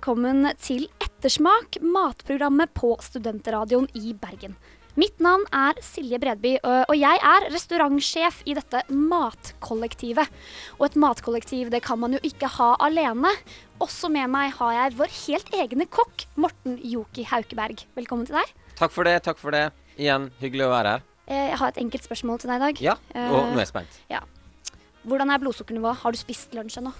velkommen til Ettersmak, matprogrammet på Studentradioen i Bergen. Mitt navn er Silje Bredby, og jeg er restaurantsjef i dette matkollektivet. Og et matkollektiv det kan man jo ikke ha alene. Også med meg har jeg vår helt egne kokk, Morten Joki Haukeberg. Velkommen til deg. Takk for det, takk for det. Igjen, hyggelig å være her. Eh, Jeg har et enkelt spørsmål til deg i dag. Ja, og Eh, nå er jeg spent. Hvordan er blodsukkernivået? Har du spist lunsj ennå?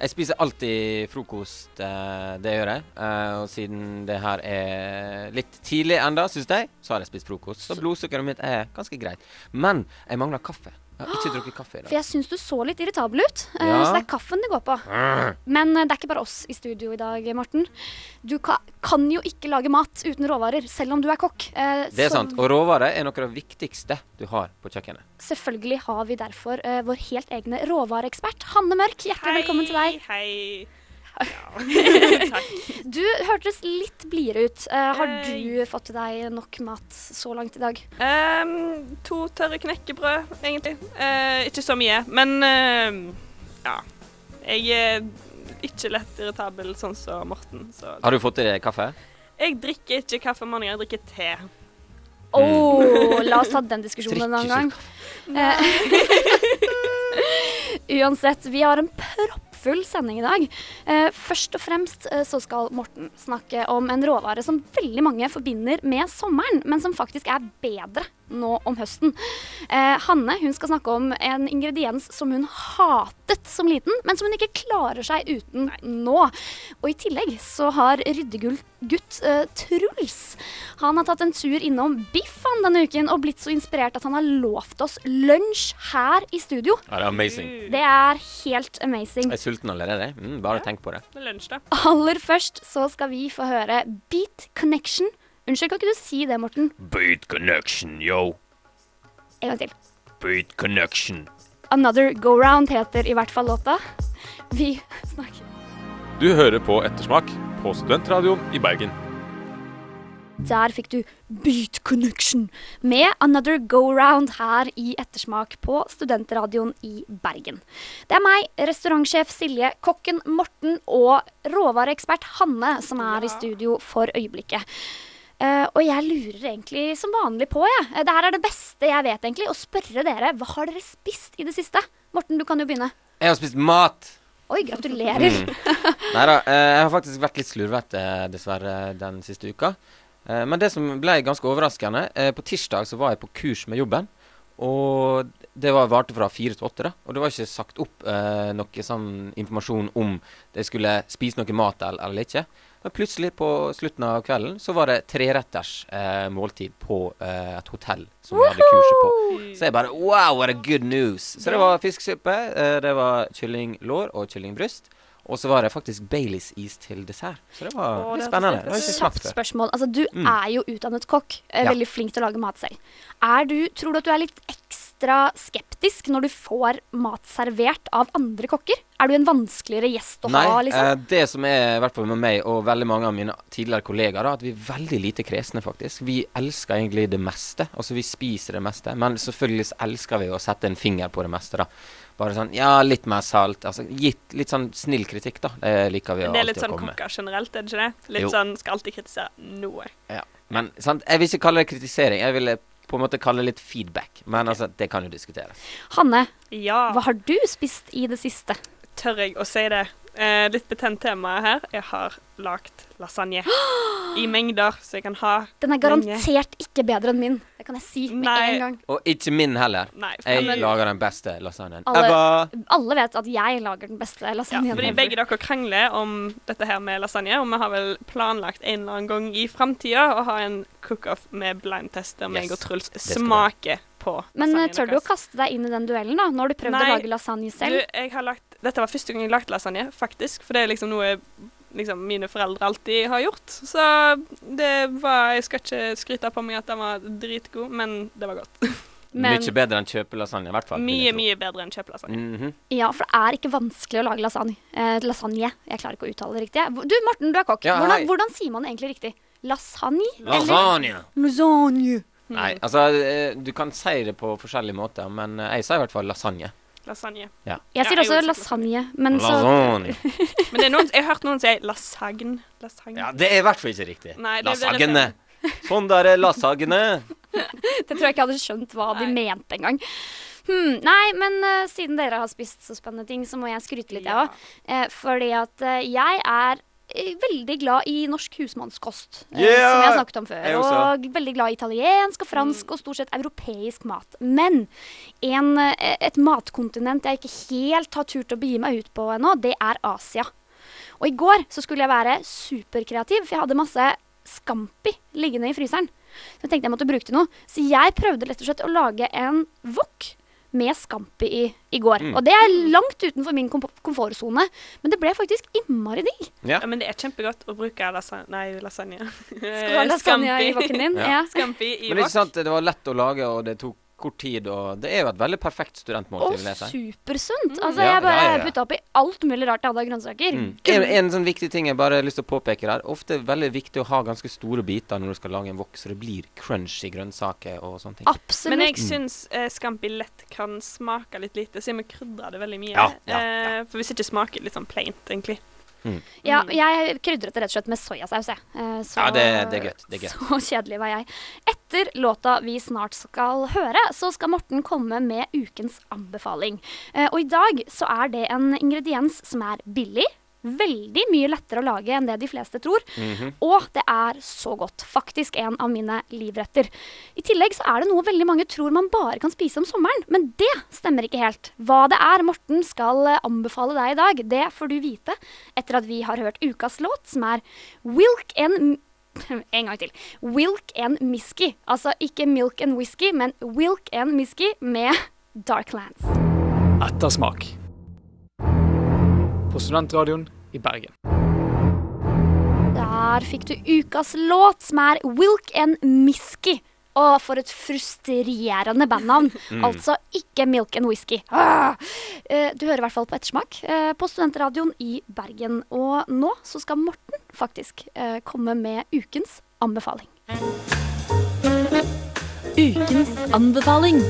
Jeg spiser alltid frokost, eh, det gjør jeg. Eh, og siden det her er litt tidlig enda, syns jeg, så har jeg spist frokost. Så blodsukkeret mitt er ganske greit. Men jeg mangler kaffe. Jeg har ikke drukket kaffe i For jeg syns du så litt irritabel ut, eh, Ja. så det er kaffen det går på. Men eh, det er ikke bare oss i studio i dag, Morten. Du ka kan jo ikke lage mat uten råvarer, selv om du er kokk. Eh, Det er så sant. Og råvarer er noe av det viktigste du har på kjøkkenet. Selvfølgelig har vi derfor vår helt egne råvareekspert, Hanne Mørk. Hjertelig velkommen til deg. Hei. Du hørtes litt blidere ut. Uh, har Hei. du fått til deg nok mat så langt i dag? Um, to tørre knekkebrød, egentlig. Uh, ikke så mye, men uh, ja. Jeg er ikke lett irritabel sånn som Morten. Så Har du fått i deg kaffe? jeg drikker ikke kaffe om morgenen, jeg drikker te. Åh, la oss ta den diskusjonen en annen gang. Eh, Uansett, vi har en proppfull sending i dag. Eh, først og fremst eh, så skal Morten snakke om en råvare som veldig mange forbinder med sommeren, men som faktisk er bedre nå om høsten. Eh, Hanne hun skal snakke om en ingrediens som hun hatet som liten, men som hun ikke klarer seg uten nå. Og i tillegg så har ryddegutt eh, Truls han har tatt en tur innom Biffan denne uken og blitt så inspirert at han har lovt oss lunsj her i studio. Ja, det er amazing. Det er helt amazing. Jeg er sulten allerede. Mm, bare tenk på det. Det lunsj, da. Aller først så skal vi få høre Beat Connection. Unnskyld, kan ikke du si det, Morten? Beat connection, yo. En gang til. Beat connection. Another Go Round heter i hvert fall låta. Vi snakker. Du hører på Ettersmak på Studentradioen i Bergen. Der fikk du Beat Connection med Another Go Round her i Ettersmak på Studentradioen i Bergen. Det er meg, restaurantsjef Silje, kokken Morten og råvareekspert Hanne som er i studio for øyeblikket. Eh, og jeg lurer egentlig som vanlig på, jeg. Ja. Det her er det beste jeg vet, egentlig. Å spørre dere hva har dere spist i det siste? Morten, du kan jo begynne. Jeg har spist mat. Oi, gratulerer. Nei da, Uh, jeg har faktisk vært litt slurvete dessverre den siste uka. Uh, men det som ble ganske overraskende eh, På tirsdag så var jeg på kurs med jobben. Og det var varte fra fire til åtte, da. Og det var ikke sagt opp eh, noe sånn informasjon om de skulle spise noe mat eller, eller ikke. Men plutselig på slutten av kvelden så var det treretters eh, måltid på eh, et hotell som vi hadde kurset på. Så jeg bare Wow, what a good news! Så det var fiskesuppe, eh, det var kyllinglår og kyllingbryst. Og så var det faktisk Baileys-is til dessert. Så det var Åh, litt det spennende. Det var ikke Kjapt spørsmål. Altså, du Mm. er jo utdannet kokk. Er Ja. Veldig flink til å lage mat selv. Er du, tror du at du er litt ekstra skeptisk når du får mat servert av andre kokker? Er du en vanskeligere gjest å Nei, ha, liksom? eh, det som er hvert fall med meg og veldig mange av mine tidligere kollegaer, er at vi er veldig lite kresne, faktisk. Vi elsker egentlig det meste. Altså, vi spiser det meste. Men selvfølgelig elsker vi å sette en finger på det meste, da. Bare sånn Ja, litt mer salt. Altså gitt litt sånn snill kritikk, da. Det liker vi å det er litt sånn kokka kokker generelt, er det ikke det? Litt Jo. sånn skal alltid kritisere noe. Ja. Men sant, jeg vil ikke kalle det kritisering. Jeg ville på en måte kalle det litt feedback. Men altså, det kan jo diskuteres. Hanne, Ja. hva har du spist i det siste? Tør jeg å si det? Eh, litt betent tema her. Jeg har lagd lasagne i mengder, så jeg kan ha Den er lenge. garantert ikke bedre enn min. Det kan jeg si med Nei. en gang. Og ikke min heller. Nei, Jeg men, lager den beste lasagnen ever. Alle vet at jeg lager den beste ja, lasagnen. fordi ever. begge dere krangler om dette her med lasagne, og vi har vel planlagt en eller annen gang i framtida å ha en cook-off med blind tester, meg Yes, og Truls skal vi ha. smaker på Men eh, lasagnen tør du å deres. kaste deg inn i den duellen, da? Nå har du prøvd Nei, å lage lasagne Du, selv. jeg har lagt, dette var første gang jeg lagde lasagne, faktisk. For det er liksom noe liksom, mine foreldre alltid har gjort. Så det var Jeg skal ikke skryte på meg at den var dritgod, men det var godt. Men Mye bedre enn kjøpelasagne, i hvert fall. Mye, mye bedre enn kjøpelasagne. Mhm. ja, for det er ikke vanskelig å lage lasagne. Eh, lasagne. Jeg klarer ikke å uttale det riktig. Du Morten, du er kokk. Ja, hvordan, hvordan sier man det egentlig riktig? Lasagne? Lasagne! Lasagne. Nei, altså eh, du kan si det på forskjellige måter, men eh, jeg sier i hvert fall lasagne. Lasagne. Jeg sier også lasagne, men så Men det er noen, jeg har hørt noen si lasagne. lasagne. Ja, det er i hvert fall ikke riktig. Nei, det- det Lasagne. Sånn der er lasagne. Det tror jeg ikke jeg hadde skjønt hva de mente engang. Hmm, nei, men uh, siden dere har spist så spennende ting, så må jeg skryte litt, jeg Ja. òg. Uh, fordi at uh, jeg er eh, veldig glad i norsk husmannskost, eh, Yeah! som jeg har snakket om før. Og veldig glad i italiensk og fransk og stort sett europeisk mat. Men en, eh, et matkontinent jeg ikke helt har turt å begi meg ut på ennå, det er Asia. Og i går så skulle jeg være superkreativ, for jeg hadde masse scampi liggende i fryseren. Så jeg tenkte jeg måtte bruke til noe. Så jeg prøvde rett og slett å lage en wok med scampi i, i går. Mm. Og det er langt utenfor min kom komfortsone, men det ble faktisk innmari digg. Ja. Ja, men det er kjempegodt å bruke lasagne Nei, lasagne. Skal du ha lasagne i woken din? Ja. Ja. Scampi i Men det er ikke sant, det var lett å lage, og det tok kort tid, og det er jo et veldig perfekt studentmåltid, Og supersunt. Mm. Altså, Ja, jeg bare ja, ja, ja. putta oppi alt mulig rart jeg hadde av grønnsaker. Mm. En, en sånn viktig ting jeg bare har lyst til å påpeke der. Ofte er det veldig viktig å ha ganske store biter når du skal lage en wok, så det blir crunch i grønnsaker og sånne ting. Absolutt. Men jeg syns eh, scampi lett kan smake litt lite, siden vi krydrer det veldig mye. Ja, ja, ja. Eh, for hvis ikke smaker det litt sånn plaint, egentlig. Ja, Mm. jeg krydret det rett og slett med soyasaus, jeg. Eh, Så, Ja, det, det er godt. Det er godt. Så kjedelig var jeg. Etter låta vi snart skal høre, så skal Morten komme med ukens anbefaling. Eh, Og i dag så er det en ingrediens som er billig. Veldig mye lettere å lage enn det de fleste tror. Mhm. Og det er så godt. Faktisk en av mine livretter. I tillegg så er det noe veldig mange tror man bare kan spise om sommeren. Men det stemmer ikke helt. Hva det er Morten skal eh, anbefale deg i dag, det får du vite etter at vi har hørt ukas låt, som er Wilk and en gang til. Wilk and Misky. Altså ikke Milk and Whisky, men Wilk and Misky med Darklands. Ettersmak. På Studentradioen i Bergen. Der fikk du ukas låt, som er Wilk and Misky. Å, for et frustrerende bandnavn. Altså ikke Milk and Whisky. Ah! Eh, Du hører i hvert fall på Ettersmak eh, på Studentradioen i Bergen. Og nå så skal Morten faktisk eh, komme med ukens anbefaling. Ukens anbefaling.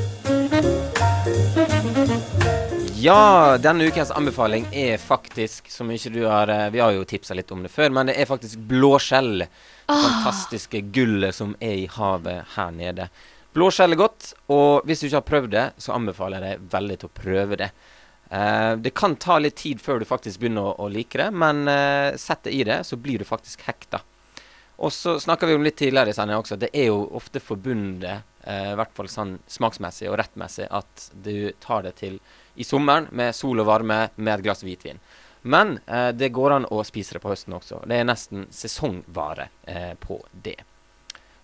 Ja, denne ukens anbefaling er faktisk, som ikke du har eh, Vi har jo tipsa litt om det før, men det er faktisk blåskjell. Fantastiske gullet som er i havet her nede. Blåskjell er godt, og hvis du ikke har prøvd det, så anbefaler jeg deg veldig til å prøve det. Uh, det kan ta litt tid før du faktisk begynner å, å like det, men uh, sett det i det, så blir du faktisk hekta. Og så snakka vi om litt tidligere i sendinga også, det er jo ofte forbundet, uh, i hvert fall sånn smaksmessig og rettmessig, at du tar det til i sommeren med sol og varme med et glass hvitvin. Men eh, det går an å spise det på høsten også. Det er nesten sesongvare eh, på det.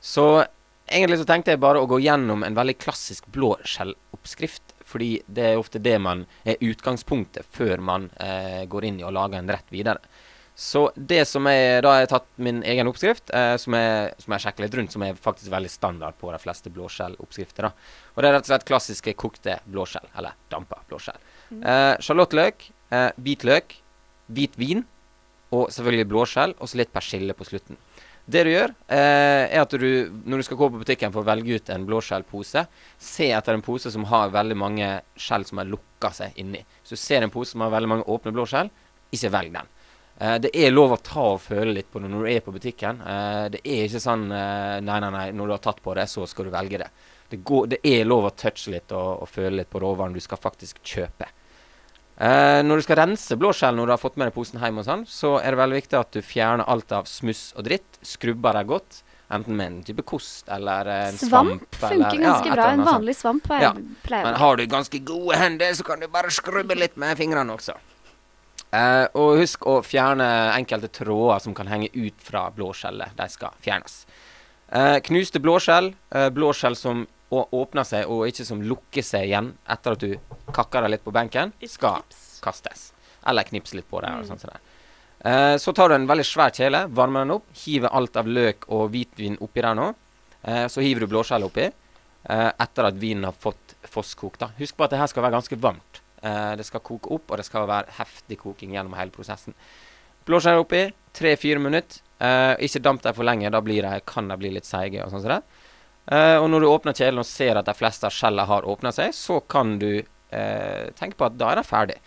Så egentlig så tenkte jeg bare å gå gjennom en veldig klassisk blåskjelloppskrift. Fordi det er ofte det man er utgangspunktet før man eh, går inn i å lage en rett videre. Så det som jeg Da har jeg tatt min egen oppskrift, eh, som, jeg, som jeg sjekker litt rundt, som er faktisk veldig standard på de fleste blåskjelloppskrifter. da. Og det er rett og slett klassiske kokte blåskjell, eller dampa blåskjell. Eh, Sjalottløk, eh, hvitløk, hvit vin og selvfølgelig blåskjell, og så litt persille på slutten. Det du gjør, eh, er at du, når du skal gå på butikken for å velge ut en blåskjellpose, se etter en pose som har veldig mange skjell som har lukka seg inni. Så du ser en pose som har veldig mange åpne blåskjell, ikke velg den. Eh, det er lov å ta og føle litt på det når du er på butikken. Eh, det er ikke sånn eh, nei, nei, nei, når du har tatt på det, så skal du velge det. Det, går, det er lov å touche litt og, og føle litt på råvaren du skal faktisk kjøpe. Eh, når du skal rense blåskjell når du har fått med deg posen hjem, og sånn, så er det veldig viktig at du fjerner alt av smuss og dritt. Skrubber deg godt. Enten med en type kost eller en svamp. Svamp funker eller, ganske ja, bra. En vanlig svamp Ja, Men har du ganske gode hender, så kan du bare skrubbe litt med fingrene også. Eh, og husk å fjerne enkelte tråder som kan henge ut fra blåskjellet. De skal fjernes. Eh, knuste blåskjell, eh, blåskjell som og åpner seg, og ikke som lukker seg igjen etter at du kakker deg litt på benken, skal kastes. Eller knipse litt på deg. og sånn sånn. det. Eh, så tar du en veldig svær kjele, varmer den opp, hiver alt av løk og hvitvin oppi der nå. Uh, så hiver du blåskjell oppi uh, etter at vinen har fått fosskokt. Husk på at det her skal være ganske varmt. Det skal koke opp, og det skal være heftig koking gjennom hele prosessen. Blåskjell oppi, tre-fire minutter. Ikke damp dem for lenge, da blir de, kan de bli litt seige. og sånn sånn det. Og når du åpner kjelen og ser at de fleste av skjellene har åpna seg, så kan du eh, tenke på at da er den ferdig.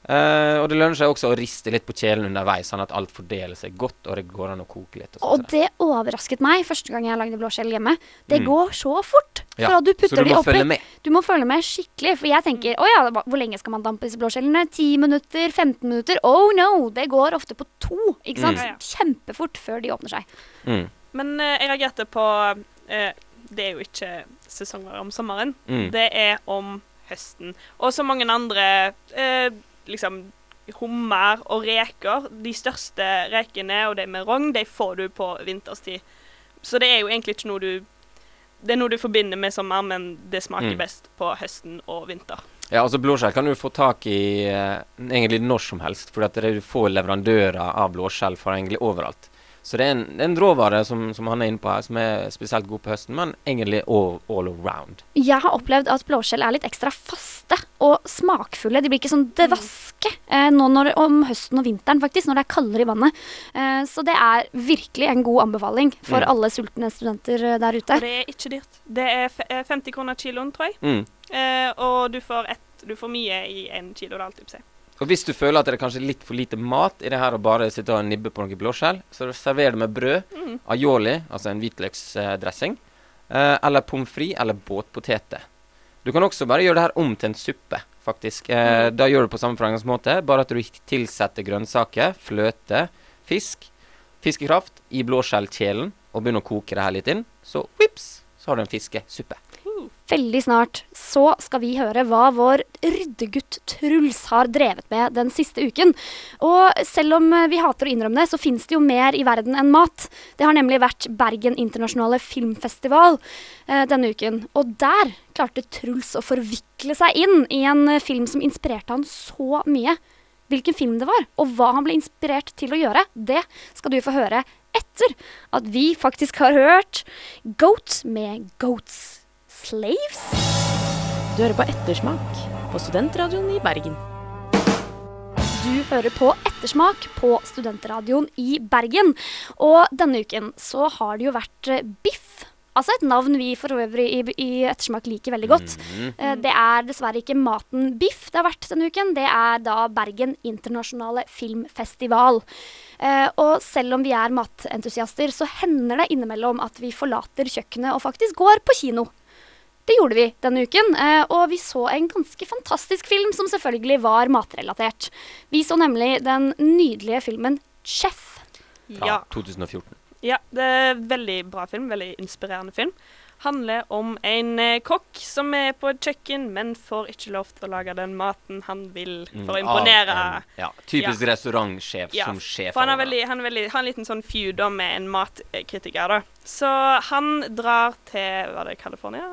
Uh, og det lønner seg også å riste litt på kjelen underveis, sånn at alt fordeler seg godt, og det går an å koke litt. Og, Og sånn det. det overrasket meg første gang jeg lagde blåskjell hjemme. Det Mm. går så fort. Ja, du så putter du må oppi følge med. Du må følge med skikkelig, for jeg tenker å ja, hvor lenge skal man dampe disse blåskjellene? 10 minutter? 15 minutter? Oh no! Det går ofte på to, ikke sant? Mm. Kjempefort før de åpner seg. Mm. Men uh, jeg reagerte på eh, Det er jo ikke sesonger om sommeren. Mm. Det er om høsten. Og så mange andre eh, liksom hummer og reker. De største rekene og de med rogn, de får du på vinterstid. Så det er jo egentlig ikke noe du Det er noe du forbinder med sommer, men det smaker Mm. best på høsten og vinter. Ja, altså blåskjell kan du få tak i eh, egentlig når som helst, for det er få leverandører av blåskjell fra egentlig overalt. Så det er en, det er en råvare som, som han er inne på her, som er spesielt god på høsten, men egentlig all, all around. Jeg har opplevd at blåskjell er litt ekstra faste og smakfulle. De blir ikke sånn dvaske eh, nå når, om høsten og vinteren, faktisk, når det er kaldere i vannet. Eh, så det er virkelig en god anbefaling for Mm. alle sultne studenter eh, der ute. Og det er ikke dyrt. Det er eh, 50 kroner kiloen, tror jeg. Mm. Eh, og du får, et, du får mye i én kilo. Det er alltid på seg. Og hvis du føler at det er kanskje litt for lite mat i det her å bare sitte og nibbe på noe blåskjell, så server det med brød, Mm. aioli, altså en hvitløksdressing, eh, eller pommes frites eller båtpoteter. Du kan også bare gjøre det her om til en suppe, faktisk. Eh, Da gjør du på samme fremgangsmåte, bare at du tilsetter grønnsaker, fløte, fisk, fiskekraft i blåskjellkjelen, og begynner å koke det her litt inn. Så vips, så har du en fiskesuppe. Veldig snart så skal vi høre hva vår ryddegutt Truls har drevet med den siste uken. Og selv om eh, vi hater å innrømme det, så fins det jo mer i verden enn mat. Det har nemlig vært Bergen internasjonale filmfestival eh, denne uken. Og der klarte Truls å forvikle seg inn i en film som inspirerte han så mye. Hvilken film det var, og hva han ble inspirert til å gjøre, det skal du få høre etter at vi faktisk har hørt Goat med Goats Slaves. Du hører på Ettersmak på Studentradioen i Bergen. Du hører på Ettersmak på Studentradioen i Bergen. Og denne uken så har det jo vært eh, biff. Altså et navn vi for øvrig i, i Ettersmak liker veldig godt. Mm -hmm. Det er dessverre ikke maten biff det har vært denne uken. Det er da Bergen internasjonale filmfestival. Eh, og selv om vi er matentusiaster, så hender det innimellom at vi forlater kjøkkenet og faktisk går på kino. Det gjorde vi denne uken, eh, og vi så en ganske fantastisk film som selvfølgelig var matrelatert. Vi så nemlig den nydelige filmen Chef. Fra Ja. 2014. Ja, det er en veldig bra film. Veldig inspirerende film. Handler om en eh, kokk som er på et kjøkken, men får ikke lov til å lage den maten han vil for å Mm, imponere. av en- ja, typisk restaurantsjef Ja, som sjef. For han, er veldig, han, er veldig, har en liten sånn feud med en matkritiker, da. Så han drar til Var det California?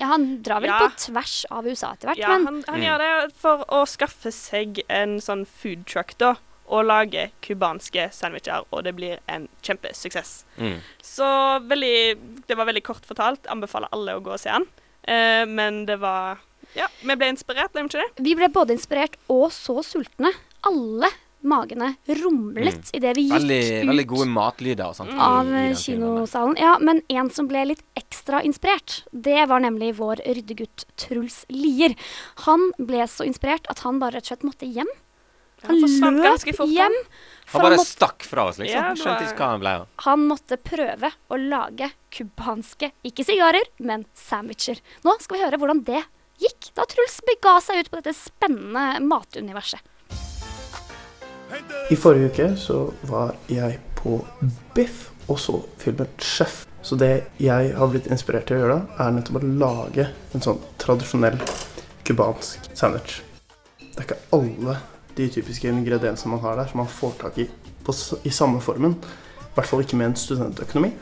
Ja, han drar vel Ja. på tvers av USA etter hvert, Ja, men han, han Mm. gjør det for å skaffe seg en sånn food truck, da. Og lage cubanske sandwicher, og det blir en kjempesuksess. Mm. Så veldig Det var veldig kort fortalt. Anbefaler alle å gå og se den. Eh, men det var Ja, vi ble inspirert, ble vi ikke det? vi ble både inspirert og så sultne. Alle magene rumlet idet vi gikk Veldig, ut veldig gode matlyder og sånt. av kinosalen. Ja, men en som ble litt ekstra inspirert, det var nemlig vår ryddegutt Truls Lier. Han ble så inspirert at han bare rett og slett måtte hjem. Han løp hjem. han. Bare måtte, stakk fra oss, liksom. Ja, Skjønte ikke hva han ble av. han måtte prøve å lage cubanske, ikke sigarer, men sandwicher. Nå skal vi høre hvordan det gikk da Truls bega seg ut på dette spennende matuniverset. I forrige uke så var jeg på Biff og så filmen Chef. Så det jeg har blitt inspirert til å gjøre da, er nettopp å lage en sånn tradisjonell cubansk sandwich. Det er ikke alle de typiske ingrediensene man har der, som man får tak i på, i samme formen. I hvert fall ikke med en studentøkonomi.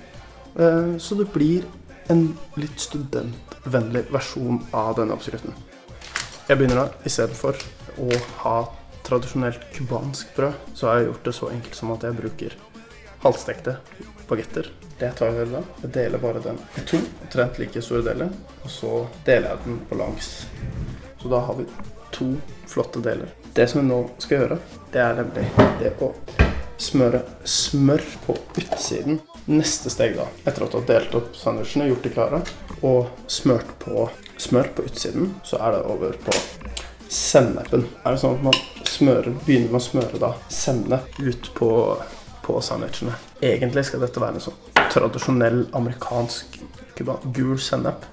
Eh, Så det blir en litt studentvennlig versjon av denne oppskriften. Jeg begynner da, istedenfor å ha tradisjonelt cubansk brød, så har jeg gjort det så enkelt som at jeg bruker halvstekte bagetter. Det tar jeg da. Jeg deler bare den i to, omtrent like store deler, og så deler jeg den på langs. Så da har vi to flotte deler. Det som vi nå skal gjøre, det er nemlig det å smøre smør på utsiden. Neste steg, da, etter at du har delt opp sandwichene, gjort de klare, og smørt på smør på utsiden, så er det over på sennepen. Er det sånn at man smører, begynner med å smøre da sennep ut på, på sandwichene? Egentlig skal dette være en sånn tradisjonell amerikansk kuban, gul sennep.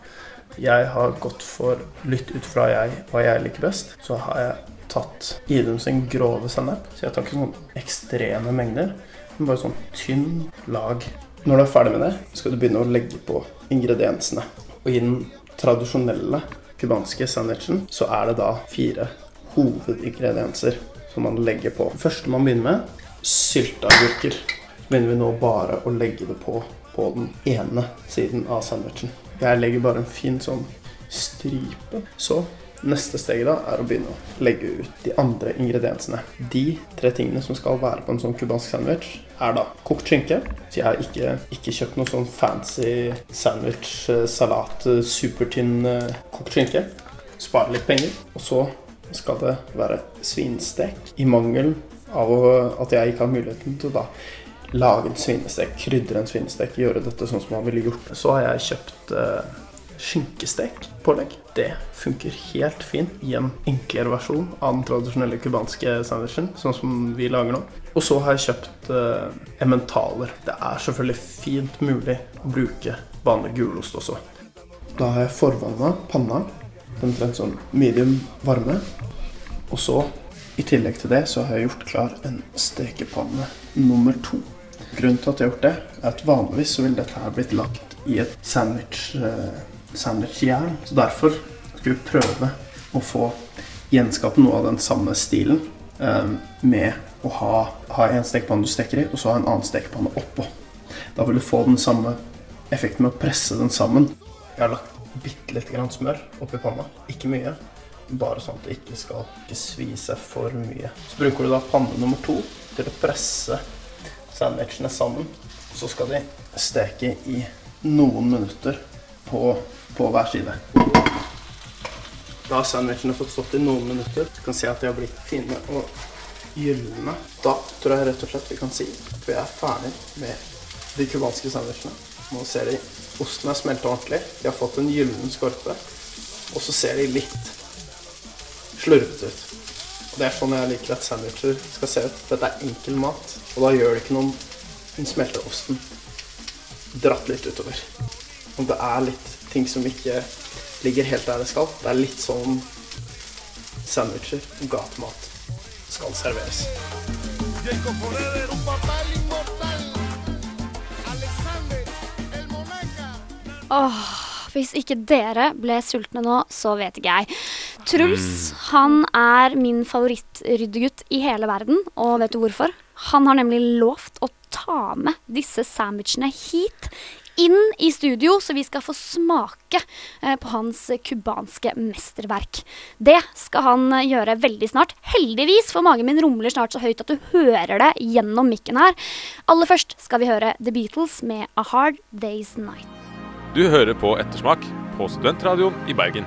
Jeg har gått for, litt ut fra jeg, hva jeg liker best, så har jeg tatt Idun sin grove sennep. Så jeg tar ikke sånne ekstreme mengder, men bare sånn tynn lag. Når du er ferdig med det, skal du begynne å legge på ingrediensene. Og i den tradisjonelle cubanske sandwichen så er det da fire hovedingredienser som man legger på. Første man begynner med, sylteagurker. Begynner vi nå bare å legge det på på den ene siden av sandwichen. Jeg legger bare en fin sånn stripe. Så neste steget da er å begynne å legge ut de andre ingrediensene. De tre tingene som skal være på en sånn cubansk sandwich, er da kokt skinke. Så jeg har ikke, ikke kjøpt noe sånn fancy sandwich, eh, salat, eh, supertynn eh, kokt skinke. Spare litt penger. Og så skal det være svinstek. I mangel av at jeg ikke har muligheten til å da lage en svinestek, krydre en svinestek, gjøre dette sånn som man ville gjort. Så har jeg kjøpt eh, skinkestek-pålegg. Det funker helt fint i en enklere versjon av den tradisjonelle cubanske sandwichen, sånn som vi lager nå. Og så har jeg kjøpt eh, emmentaler. Det er selvfølgelig fint mulig å bruke vanlig gulost også. Da har jeg forvanna panna, omtrent sånn medium varme. Og så, i tillegg til det, så har jeg gjort klar en stekepanne nummer to. Grunnen til at jeg har gjort det, er at vanligvis så ville dette her blitt lagt i et sandwich, eh, sandwichjern. Så derfor skal vi prøve å få gjenskape noe av den samme stilen eh, med å ha, ha en stekepanne du steker i, og så ha en annen stekepanne oppå. Da vil du få den samme effekten med å presse den sammen. Jeg har lagt bitte lite grann smør oppi panna. Ikke mye. Bare sånn at det ikke skal ikke svi seg for mye. Så bruker du da panne nummer to til å presse sandwichene sammen. Så skal de steke i noen minutter på, på hver side. Da har sandwichene fått stått i noen minutter. Du kan se at de har blitt fine og gylne. Da tror jeg rett og slett vi kan si at vi er ferdig med de cubanske sandwichene. Nå ser de osten er smelta ordentlig. De har fått en gyllen skorpe. Og så ser de litt slurvete ut. Og Det er sånn jeg liker at sandwicher skal se ut. Dette er enkel mat, og da gjør det ikke noe om den smelter osten dratt litt utover. Om det er litt ting som ikke ligger helt der det skal. Det er litt sånn sandwicher og gatemat skal serveres. Åh, hvis ikke dere ble sultne nå, så vet ikke jeg. Truls han er min favorittryddegutt i hele verden, og vet du hvorfor? Han har nemlig lovt å ta med disse sandwichene hit, inn i studio, så vi skal få smake eh, på hans cubanske mesterverk. Det skal han eh, gjøre veldig snart. Heldigvis, for magen min rumler snart så høyt at du hører det gjennom mikken her. Aller først skal vi høre The Beatles med A Hard Day's Night. Du hører på Ettersmak på Studentradioen i Bergen.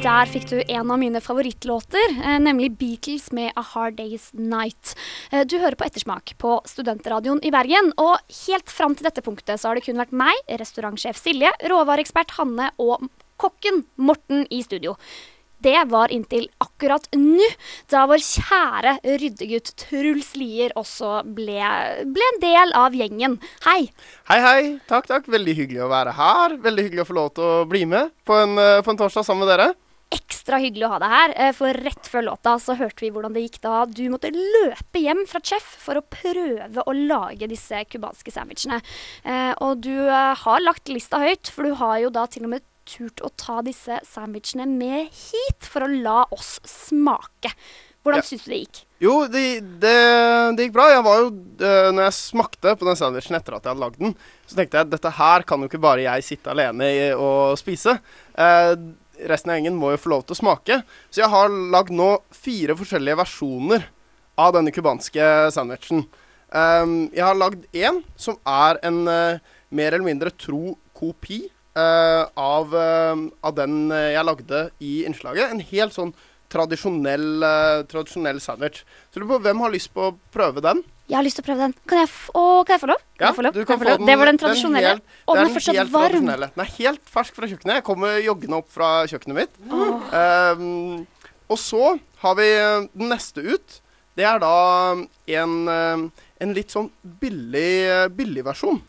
Der fikk du en av mine favorittlåter, eh, nemlig Beatles med A Hard Day's Night. Eh, Du hører på Ettersmak på Studentradioen i Bergen, og helt fram til dette punktet så har det kun vært meg, restaurantsjef Silje, råvareekspert Hanne og kokken Morten i studio. Det var inntil akkurat nå, da vår kjære ryddegutt Truls Lier også ble, ble en del av gjengen. Hei! Hei, hei. Takk, takk. Veldig hyggelig å være her. Veldig hyggelig å få lov til å bli med på en, eh, på en torsdag sammen med dere. Ekstra hyggelig å ha deg her, eh, for rett før låta så hørte vi hvordan det gikk da du måtte løpe hjem fra Chef for å prøve å lage disse cubanske sandwichene. Eh, og du har lagt lista høyt, for du har jo da til og med turt å ta disse sandwichene med hit for å la oss smake. Hvordan Ja. syns du det gikk? Jo, det, det, det gikk bra. Jeg var jo, eh, når jeg smakte på den sandwichen etter at jeg hadde lagd den, så tenkte jeg at dette her kan jo ikke bare jeg sitte alene og spise. Eh, resten av gjengen må jo få lov til å smake. Så jeg har lagd nå fire forskjellige versjoner av denne cubanske sandwichen. Um, jeg har lagd én som er en uh, mer eller mindre tro kopi av, eh, av den eh, jeg lagde i innslaget. En helt sånn tradisjonell, eh, tradisjonell sandwich. Så lurer på hvem har lyst på å prøve den? Jeg har lyst til å prøve den. Kan jeg, å, kan jeg få lov? Kan Ja, jeg få lov? du Kan kan få lov? den- Det var den den tradisjonelle. helt- å, den er fortsatt helt varm. Den er helt fersk fra kjøkkenet. Jeg kommer joggende opp fra kjøkkenet mitt. Um, og så har vi eh, den neste ut. Det er da en, eh, en litt sånn billig, eh, billig versjon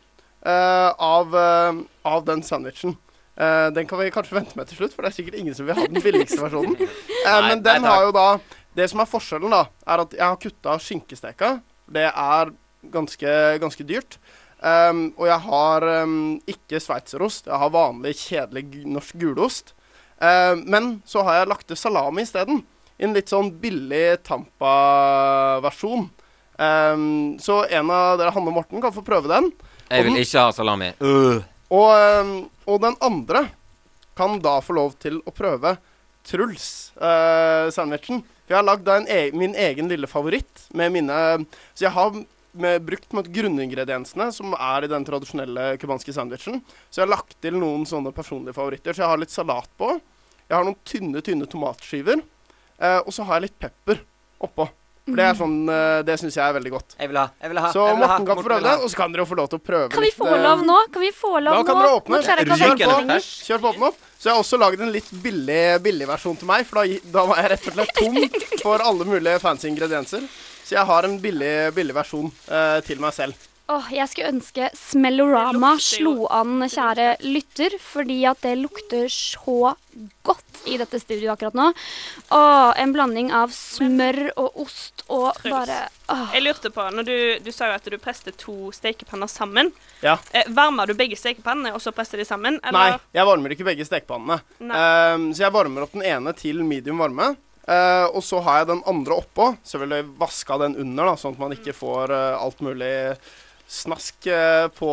uh, av, eh, av den sandwichen. Uh, den kan vi kanskje vente med til slutt, for det er sikkert ingen som vil ha den billigste versjonen. Uh, men den har jo da Det som er forskjellen, da, er at jeg har kutta skinkesteka. Det er ganske, ganske dyrt. Um, og jeg har um, ikke sveitserost. Jeg har vanlig, kjedelig norsk gulost. Uh, men så har jeg lagt til salami isteden. I en litt sånn billig Tampa-versjon. Um, så en av dere, Hanne og Morten, kan få prøve den. Jeg vil den- ikke ha salami. Øh. Og, um, og den andre kan da få lov til å prøve Truls-sandwichen. For jeg har lagd e min egen lille favoritt med mine Så jeg har med, brukt med grunningrediensene som er i den tradisjonelle cubanske sandwichen. Så jeg har lagt til noen sånne personlige favoritter. Så jeg har litt salat på. Jeg har noen tynne, tynne tomatskiver. Eh, og så har jeg litt pepper oppå. For det er sånn eh, Det syns jeg er veldig godt. Jeg vil ha. Jeg vil ha. Så jeg vil ha, kan få prøve det, og så kan dere jo få lov til å prøve Kan vi få eh, lov nå? Kan vi få lov nå? Da kan dere åpne. Kjør klarer jeg ikke å Ryker vente den lenger. først? Kjør på åpne opp. Så jeg har også laget en litt billig, billig versjon til meg, for da, da var jeg rett og slett tom for alle mulige fancy ingredienser. Så jeg har en billig, billig versjon uh, til meg selv. Åh, jeg skulle ønske Smellorama slo an, kjære lytter, fordi at det lukter så godt i dette studioet akkurat nå. Åh, en blanding av smør og ost og Truls. bare åh. Jeg lurte på, når du, du sa jo at du preste to stekepanner sammen. Ja. Eh, varmer du begge stekepannene, og så presser de sammen? Nei, jeg varmer ikke begge stekepannene. Ehm, så jeg varmer opp den ene til medium varme. Uh, og så har jeg den andre oppå. Selvfølgelig vaska den under, da, sånn at man ikke får uh, alt mulig snask eh, på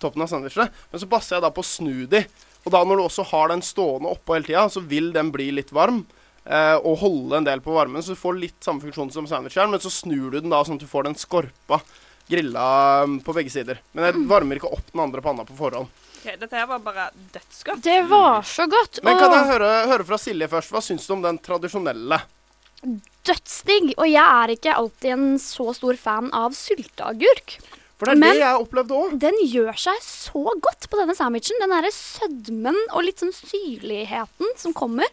toppen av sandwichene. Men så passer jeg da på å snu de. Og da når du også har den stående oppå hele tida, så vil den bli litt varm. eh, og holde en del på varmen, så du får litt samme funksjon som sandwicheren, men så snur du den da sånn at du får den skorpa grilla mm, på begge sider. Men jeg varmer ikke opp den andre panna på forhånd. Ok, dette her var bare dødsgodt. Det var så godt. Men kan jeg høre, høre fra Silje først? Hva syns du om den tradisjonelle? Dødsdigg. Og jeg er ikke alltid en så stor fan av sylteagurk. For det er Men- det jeg opplevde òg. Den gjør seg så godt på denne sandwichen. Den derre sødmen og litt sånn syrligheten som kommer.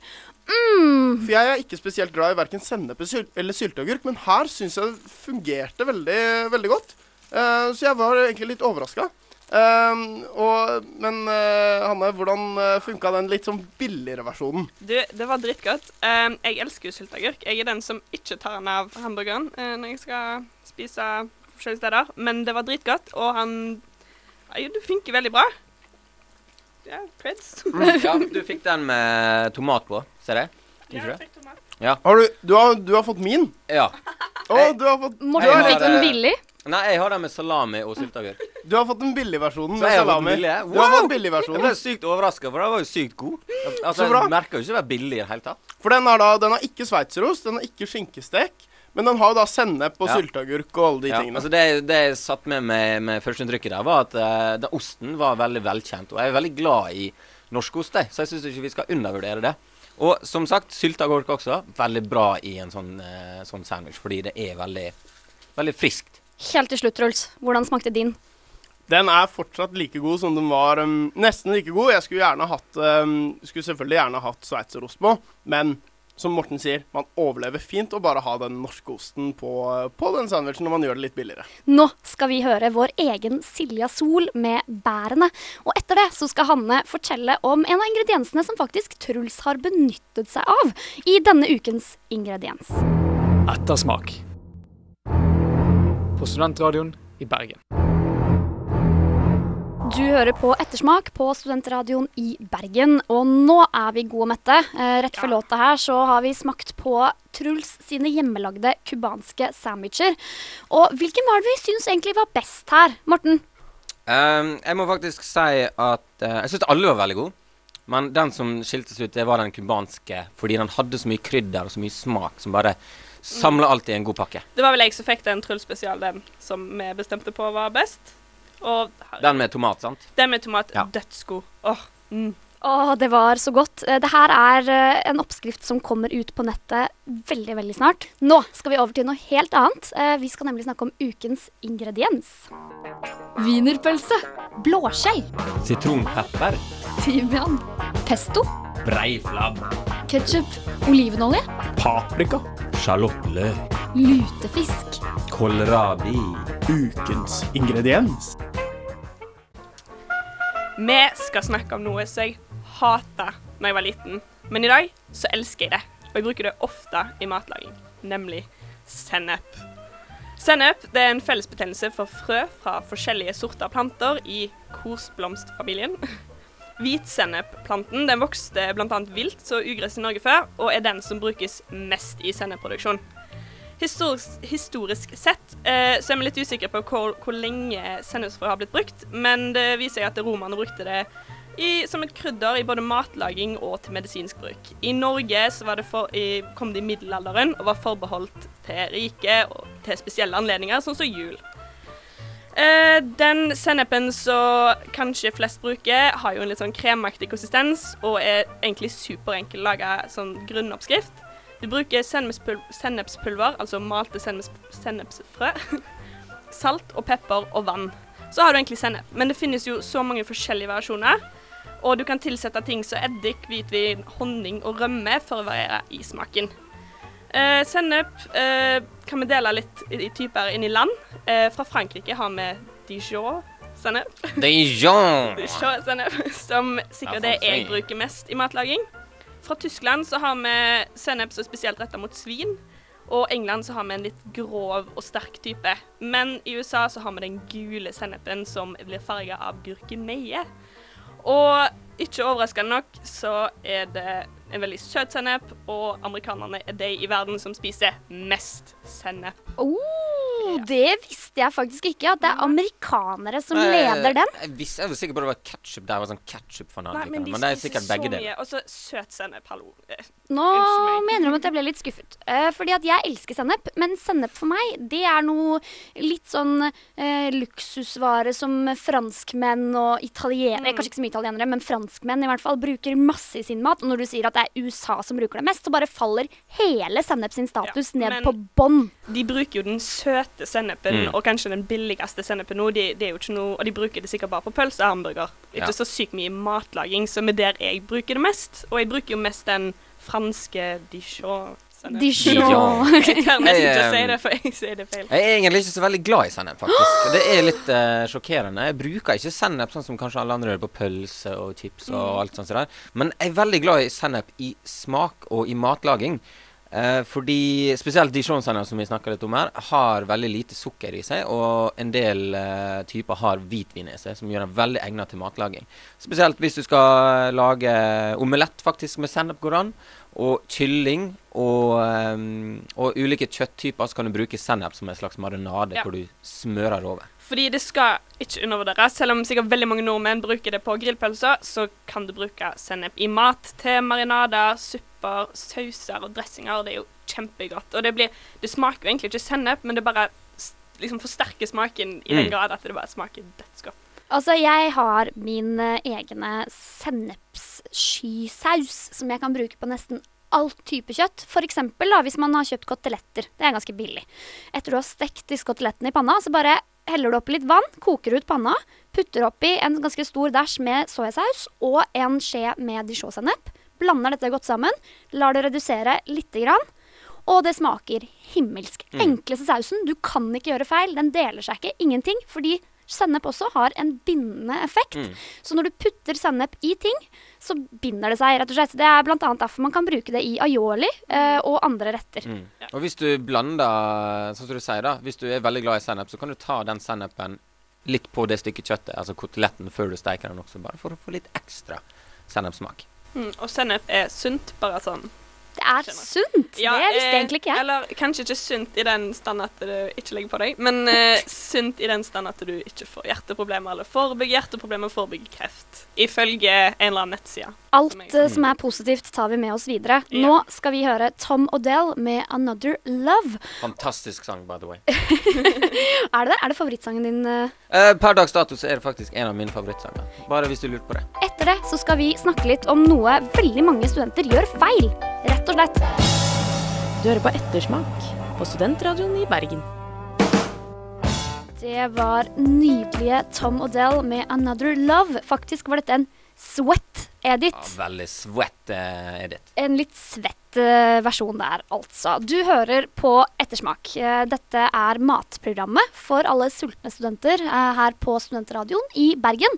Mm. For jeg er ikke spesielt glad i verken sennep eller syl- sylteagurk, men her syns jeg det fungerte veldig, veldig godt. Uh, så jeg var egentlig litt overraska. og, men uh, Hanne, hvordan funka den litt sånn billigere versjonen? Du, det var dritgodt. Um, jeg elsker jo sylteagurk. Jeg er den som ikke tar den av hamburgeren uh, når jeg skal spise forskjellige steder. Men det var dritgodt, og han ja, Du funker veldig bra. Ja, creds. Ja, du fikk den med tomat på. Ser jeg? Ja, jeg fikk tomat. Har du, du, har, du har fått min? Ja. Å, Hei. du har fått, Morten fikk den billig. Nei, jeg har den med salami og sylteagurk. du har fått den billigversjonen versjonen med har fått salami. Wow! Du har fått Jeg ble sykt overraska, for den var jo sykt god. Altså, Så bra. Jeg merka jo ikke å være billig i det hele tatt. For den da, den har ikke sveitserost, den har ikke skinkestek, men den har jo da sennep og Ja. sylteagurk og alle de Ja, tingene. altså det, det jeg satt med med, med førsteinntrykket der, var at uh, den osten var veldig velkjent. Og jeg er veldig glad i norskost, jeg, så jeg syns ikke vi skal undervurdere det. Og som sagt, sylteagurk også. Veldig bra i en sånn, uh, sånn sandwich, fordi det er veldig, veldig friskt. Helt til slutt, Truls. Hvordan smakte din? Den er fortsatt like god som den var. Um, nesten like god. Jeg skulle gjerne hatt um, Skulle selvfølgelig gjerne hatt sveitserost på, men som Morten sier, man overlever fint å bare ha den norske osten på, på den sandwichen når man gjør det litt billigere. Nå skal vi høre vår egen Silja Sol med bærene. Og etter det så skal Hanne fortelle om en av ingrediensene som faktisk Truls har benyttet seg av i denne ukens ingrediens. Ettersmak. På Studentradioen i Bergen. Du hører på Ettersmak på Studentradioen i Bergen. Og nå er vi gode og mette. Eh, rett før låta her så har vi smakt på Truls sine hjemmelagde cubanske sandwicher. Og hvilken var det vi syns egentlig var best her, Morten? Um, jeg må faktisk si at uh, Jeg syns alle var veldig gode. Men den som skilte seg ut, det var den cubanske. Fordi den hadde så mye krydder og så mye smak som bare samla alt i en god pakke. Det var vel jeg som fikk den Truls-spesial, den som vi bestemte på var best. Og Den med tomat, sant? den med tomat, Ja. dødsgod. Åh, mm. Å, det var så godt. Eh, Det her er eh, en oppskrift som kommer ut på nettet veldig, veldig snart. Nå skal vi over til noe helt annet. Eh, Vi skal nemlig snakke om ukens ingrediens. Wienerpølse. Blåskjell. Sitronpepper. Timian. Pesto. Breiflabb. Ketsjup. Olivenolje. Paprika. Sjalottløk. Lutefisk. Kålrabi. Ukens ingrediens. Vi skal snakke om noe som jeg hata da jeg var liten, men i dag så elsker jeg det. Og jeg bruker det ofte i matlaging, nemlig sennep. Sennep er en fellesbetegnelse for frø fra forskjellige sorter planter i korsblomstfamilien. Hvitsenneppplanten den vokste bl.a. vilt og ugress i Norge før, og er den som brukes mest i sennepproduksjon. Historisk, historisk sett eh, så er vi litt usikre på hvor, hvor lenge sennepsfrø har blitt brukt, men det viser seg at romerne brukte det i, som et krydder i både matlaging og til medisinsk bruk. I Norge det for, i, kom det i middelalderen og var forbeholdt til rike og til spesielle anledninger, sånn som jul. Eh, den sennepen som kanskje flest bruker, har jo en litt sånn kremaktig konsistens og er egentlig superenkel å lage sånn grunnoppskrift. Du bruker sennepspulver, altså malte senneps sennepsfrø, salt og pepper og vann. Så har du egentlig sennep. Men det finnes jo så mange forskjellige variasjoner. Og du kan tilsette ting som eddik, hvitvin, honning og rømme for å variere i smaken. Eh, sennep eh, kan vi dele litt i, typer inn i land. Eh, fra Frankrike har vi Dijon-sennep. Dijon! Dijon-sennep, som sikkert det jeg bruker mest i matlaging. Fra Tyskland så har vi sennep som spesielt retta mot svin. Og England så har vi en litt grov og sterk type. Men i USA så har vi den gule sennepen som blir farga av gurkemeie. Og ikke overraskende nok så er det en veldig søt sennep, og amerikanerne er de i verden som spiser mest sennep. Oh, det visste jeg faktisk ikke, at det er amerikanere som Nei, leder den. Jeg, visste, jeg var sikker på det var ketsjup der. Var sånn ketchup-fanatiker. Nei, Men, men de det er sikkert så begge deler. Og så søt sennep, hallo. Eh, Nå mener du at jeg ble litt skuffet. Uh, fordi at jeg elsker sennep, men sennep for meg, det er noe litt sånn uh, luksusvare som franskmenn og italienere, Mm. kanskje ikke så mye italienere, men franskmenn i hvert fall, bruker masse i sin mat. Og når du sier at det er USA som bruker det mest, så bare faller hele sennep sin status Ja, ned på bånn. De bruker jo den søte sennepen, Mm. og kanskje den billigste sennepen nå. De, de er jo ikke noe, og de bruker det sikkert bare på pølse og hamburger. Ikke Ja. så sykt mye matlaging, som er der jeg bruker det mest. Og jeg bruker jo mest den franske Dijon-sennepen. Dijon. Jeg tør nesten ikke å si eh, det, for jeg sier det feil. Jeg er egentlig ikke så veldig glad i sennep, faktisk. Det er litt uh, sjokkerende. Jeg bruker ikke sennep sånn som kanskje alle andre gjør på pølse og chips og alt sånt. sånt der. Men jeg er veldig glad i sennep i smak og i matlaging. Uh, fordi spesielt Dijon-sennep, som vi snakka litt om her, har veldig lite sukker i seg. Og en del uh, typer har hvitvin i seg, som gjør den veldig egnet til matlaging. Spesielt hvis du skal lage omelett faktisk med sennep går an. Og kylling og, um, og ulike kjøtttyper så kan du bruke sennep som en slags marinade Ja. hvor du smører over. Fordi det skal ikke undervurderes. Selv om sikkert veldig mange nordmenn bruker det på grillpølser, så kan du bruke sennep i mat til marinader, supper, sauser og dressinger. Det er jo kjempegodt. Og det, blir, det smaker jo egentlig ikke sennep, men det bare liksom forsterker smaken i den Mm. grad at det bare smaker dødsgodt. Altså, jeg har min eh, egne sennepsskysaus som jeg kan bruke på nesten all type kjøtt. Da, hvis man har kjøpt koteletter. Det er ganske billig. Etter du har stekt disse kotelettene i panna, så bare heller du oppi litt vann, koker ut panna, putter oppi en ganske stor dæsj med soyasaus og en skje med dijon-sennep. Blander dette godt sammen, lar det redusere lite grann. Og det smaker himmelsk. Mm. Enkleste sausen. Du kan ikke gjøre feil. Den deler seg ikke. Ingenting. Fordi sennep også har en bindende effekt. Mm. Så når du putter sennep i ting, så binder det seg, rett og slett. Det er bl.a. derfor man kan bruke det i aioli eh, og andre retter. Mm. Og hvis du blander, sånn som du sier da, hvis du er veldig glad i sennep, så kan du ta den sennepen litt på det stykket kjøttet, altså koteletten, før du steker den også, bare for å få litt ekstra sennepsmak. Mm, og sennep er sunt, bare sånn. Det er sunt! det visste eh, egentlig ikke jeg. Eller kanskje ikke sunt i den stand at du ikke legger på deg, men uh, sunt i den stand at du ikke får hjerteproblemer, eller forebygger hjerteproblemer, og forebygger kreft. Ifølge en eller annen nettside. Alt uh, som er positivt, tar vi med oss videre. Nå skal vi høre Tom Odell med 'Another Love'. Fantastisk sang, by the way. Er det det? Er det favorittsangen din? eh? Eh, per dags dato så er det faktisk en av mine favorittsanger. Bare hvis du lurte på det. Etter det så skal vi snakke litt om noe veldig mange studenter gjør feil. Rett og slett. Du hører på Ettersmak på Studentradioen i Bergen. Det var nydelige Tom Odell med 'Another Love'. Faktisk var dette en sweat-edit. Ja, veldig svett, uh, Edith. En litt svett uh, versjon der, altså. Du hører på Ettersmak. Uh, dette er matprogrammet for alle sultne studenter her på Studentradioen i Bergen.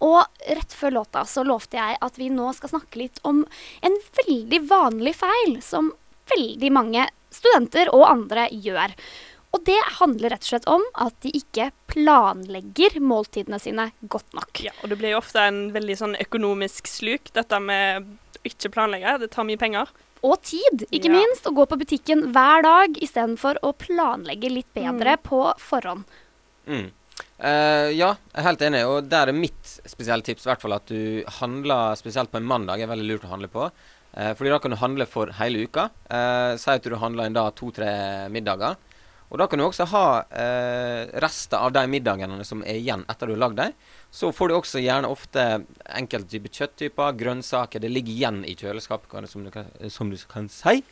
Og rett før låta så lovte jeg at vi nå skal snakke litt om en veldig vanlig feil som veldig mange studenter og andre gjør. Og det handler rett og slett om at de ikke planlegger måltidene sine godt nok. Ja, og det blir jo ofte en veldig sånn økonomisk sluk, dette med å ikke planlegge. Det tar mye penger. Og tid, ikke Ja. minst. Å gå på butikken hver dag istedenfor å planlegge litt bedre på forhånd. Mm. Uh, ja, jeg er helt enig. Og der er mitt spesielle tips i hvert fall at du handler spesielt på en mandag. er veldig lurt å handle på. Uh, fordi da kan du handle for hele uka. Uh, si at du handler en dag to-tre middager. Og da kan du også ha eh, rester av de middagene som er igjen etter du har lagd dem. Så får du også gjerne ofte enkelte typer kjøtttyper, grønnsaker. Det ligger igjen i kjøleskapet, som du kan, som du kan si.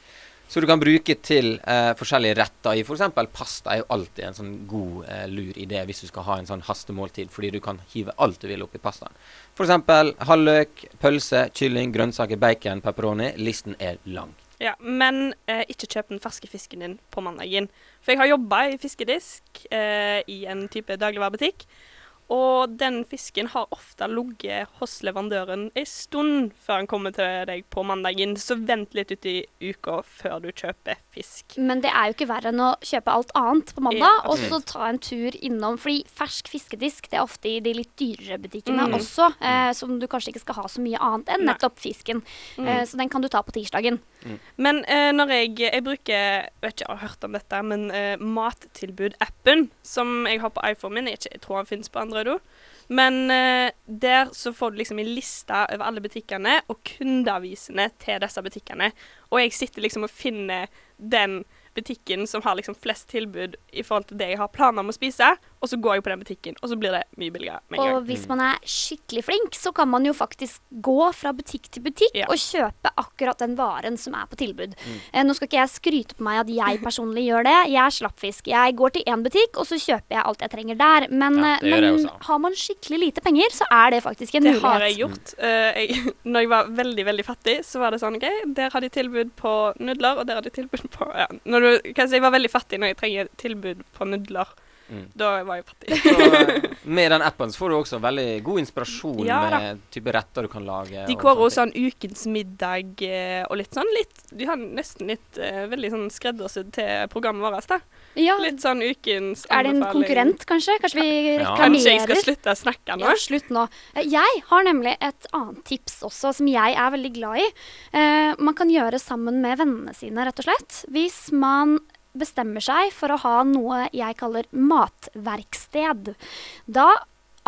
Så du kan bruke til eh, forskjellige retter i f.eks. pasta er jo alltid en sånn god, eh, lur idé hvis du skal ha en sånn hastemåltid, fordi du kan hive alt du vil oppi pastaen. F.eks. halvløk, pølse, kylling, grønnsaker, bacon, pepperoni. Listen er lang. Ja, Men eh, ikke kjøp den ferske fisken din på mandagen. For jeg har jobba i fiskedisk eh, i en type dagligvarebutikk. Og den fisken har ofte ligget hos leverandøren en stund før den kommer til deg på mandagen. Så vent litt ut i uka før du kjøper fisk. Men det er jo ikke verre enn å kjøpe alt annet på Ja, mandag, og så ta en tur innom. Fordi fersk fiskedisk det er ofte i de litt dyrere butikkene Mm. også, eh, som du kanskje ikke skal ha så mye annet enn nettopp fisken. Mm. Eh, så den kan du ta på tirsdagen. Men eh, når jeg, jeg bruker vet ikke, jeg har hørt om dette, men eh, Mattilbud-appen som jeg har på iPhone min, jeg, ikke, jeg tror den finnes på Android òg. Men eh, der så får du liksom en liste over alle butikkene og kundeavisene til disse butikkene. Og jeg sitter liksom og finner den butikken som har liksom flest tilbud i forhold til det jeg har planer om å spise, og så går jeg på den butikken, og så blir det mye billigere med en gang. Og hvis man er skikkelig flink, så kan man jo faktisk gå fra butikk til butikk Ja. og kjøpe akkurat den varen som er på tilbud. Mm. Eh, nå skal ikke jeg skryte på meg at jeg personlig gjør det. Jeg er slappfisk. Jeg går til én butikk, og så kjøper jeg alt jeg trenger der. Men, Ja, eh, det men har man skikkelig lite penger, så er det faktisk en Det mulighet. har jeg gjort. Uh, jeg, når jeg var veldig veldig fattig, så var det sånn OK, der har de tilbud på nudler, og der har de tilbud på ja. Når du, kan jeg si, Jeg var veldig fattig når jeg trenger tilbud på nudler. Mm. Da var jeg fattig. Så, med den appen så får du også veldig god inspirasjon Ja med type retter du kan lage. De går kårer også sånn ukens middag eh, og litt sånn litt De har nesten litt uh, veldig sånn skreddersydd til programmet vårt. da. Ja. Litt sånn ukens Er det en anbefaling. konkurrent, kanskje? Kanskje vi Ja. reklamerer? Kanskje jeg skal slutte å snakke nå? Ja, slutt nå. Eh, Jeg har nemlig et annet tips også, som jeg er veldig glad i. Uh, man kan gjøre sammen med vennene sine, rett og slett. Hvis man bestemmer seg for å ha noe jeg kaller matverksted. Da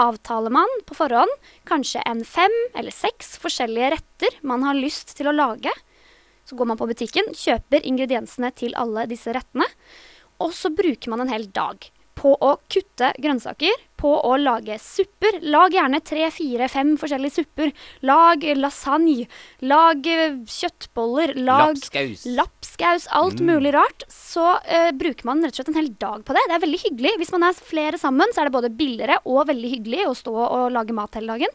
avtaler man på forhånd kanskje en fem eller seks forskjellige retter man har lyst til å lage. Så går man på butikken, kjøper ingrediensene til alle disse rettene, og så bruker man en hel dag på å kutte grønnsaker, på å lage supper. Lag gjerne tre, fire, fem forskjellige supper. Lag lasagne, lag eh, kjøttboller, lag Lapskaus. lapskaus, alt Mm. mulig rart. Så uh, bruker man rett og slett en hel dag på det. Det er veldig hyggelig. Hvis man er flere sammen, så er det både billigere og veldig hyggelig å stå og lage mat hele dagen.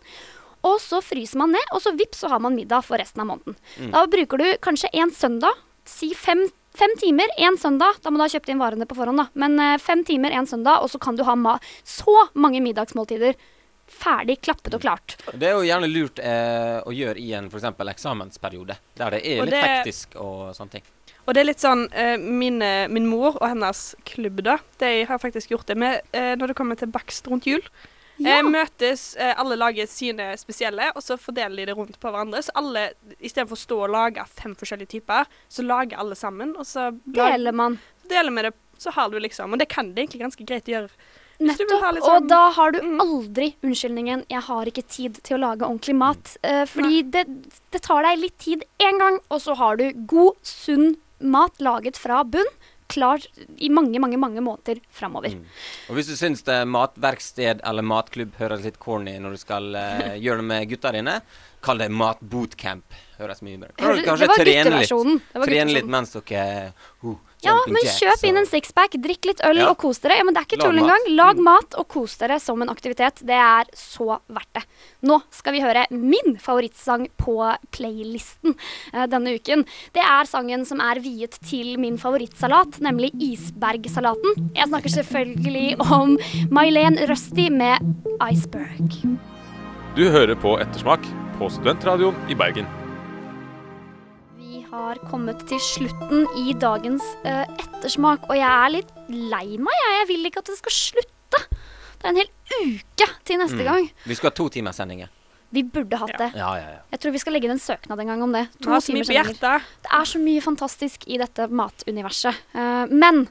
Og så fryser man ned, og så vips, så har man middag for resten av måneden. Mm. Da bruker du kanskje en søndag, si fem, fem timer en søndag. Da må du ha kjøpt inn varene på forhånd, da. Men eh, fem timer en søndag, og så kan du ha ma så mange middagsmåltider ferdig klappet og klart. Det er jo gjerne lurt eh, å gjøre i en f.eks. eksamensperiode, der det er Og litt det- hektisk og sånne ting. Og det er litt sånn eh, min, Min mor og hennes klubb, da, de har faktisk gjort det med eh, når det kommer til bakst rundt jul. Ja. Eh, møtes, eh, alle lager sine spesielle, og så fordeler de det rundt på hverandre. Så alle, istedenfor å stå og lage fem forskjellige typer, så lager alle sammen. Og så Deler man. deler med det, så har du liksom Og det kan det egentlig ganske greit gjøre. Nettopp. Sånn, Og da har du Mm. aldri unnskyldningen 'jeg har ikke tid til å lage ordentlig mat'. Eh, fordi det, det tar deg litt tid én gang, og så har du god, sunn mat laget fra bunn. Klar i mange, mange mange måneder framover. Mm. Og hvis du syns det matverksted eller matklubb høres litt corny når du skal uh, gjøre det med gutta dine, kall det matbootcamp. Høres mye bedre Kanskje var trene litt. Trene litt mens dere uh, Ja, men kjøp inn en sixpack, drikk litt øl Ja. og kos dere. Ja, men Det er ikke tull engang. Lag Mm. mat og kos dere som en aktivitet. Det er så verdt det. Nå skal vi høre min favorittsang på playlisten uh, denne uken. Det er sangen som er viet til min favorittsalat, nemlig isbergsalaten. Jeg snakker selvfølgelig om May-Len Rusty med Iceberg. Du hører på Ettersmak på Studentradioen i Bergen. Har kommet til slutten i dagens uh, ettersmak, og jeg er litt lei meg. Jeg, jeg vil ikke at det skal slutte. Det er en hel uke til neste Mm. gang. Vi skal ha to timers sendinger. Vi burde hatt det. Ja, ja, ja. Jeg tror vi skal legge inn en søknad en gang om det. Du har så mye på hjertet. Det er så mye fantastisk i dette matuniverset. Eh, men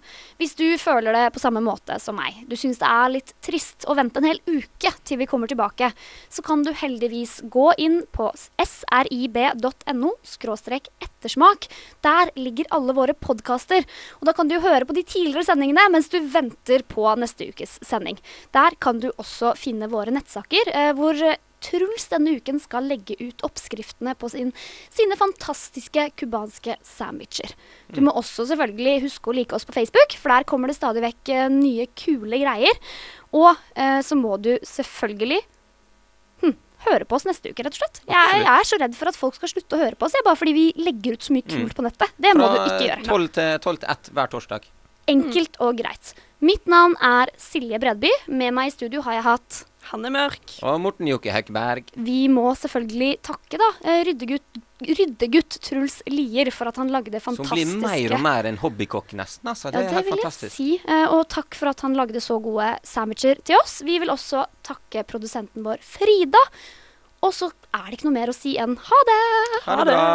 hvis du føler det på samme måte som meg, du syns det er litt trist å vente en hel uke til vi kommer tilbake, så kan du heldigvis gå inn på srib.no skråstrek ettersmak. Der ligger alle våre podkaster. Og da kan du høre på de tidligere sendingene mens du venter på neste ukes sending. Der kan du også finne våre nettsaker, eh, hvor Truls denne uken skal legge ut oppskriftene på sin, sine fantastiske cubanske sandwicher. Du må også selvfølgelig huske å like oss på Facebook, for der kommer det stadig vekk eh, nye, kule greier. Og eh, så må du selvfølgelig hm, høre på oss neste uke, rett og slett. Jeg, jeg er så redd for at folk skal slutte å høre på oss, jeg, bare fordi vi legger ut så mye kult Mm. på nettet. Det må du ikke gjøre. til, 12 til 1 hver torsdag. Enkelt og greit. Mitt navn er Silje Bredby. Med meg i studio har jeg hatt Han er mørk. Og Morten Jokke Hekkeberg. Vi må selvfølgelig takke da eh, ryddegutt, ryddegutt Truls Lier for at han lagde Som fantastiske blir mer og mer en hobbykokk, nesten. Altså. Det ja, er det vil jeg si. Eh, og takk for at han lagde så gode sandwicher til oss. Vi vil også takke produsenten vår Frida. Og så er det ikke noe mer å si enn ha det! Ha det bra.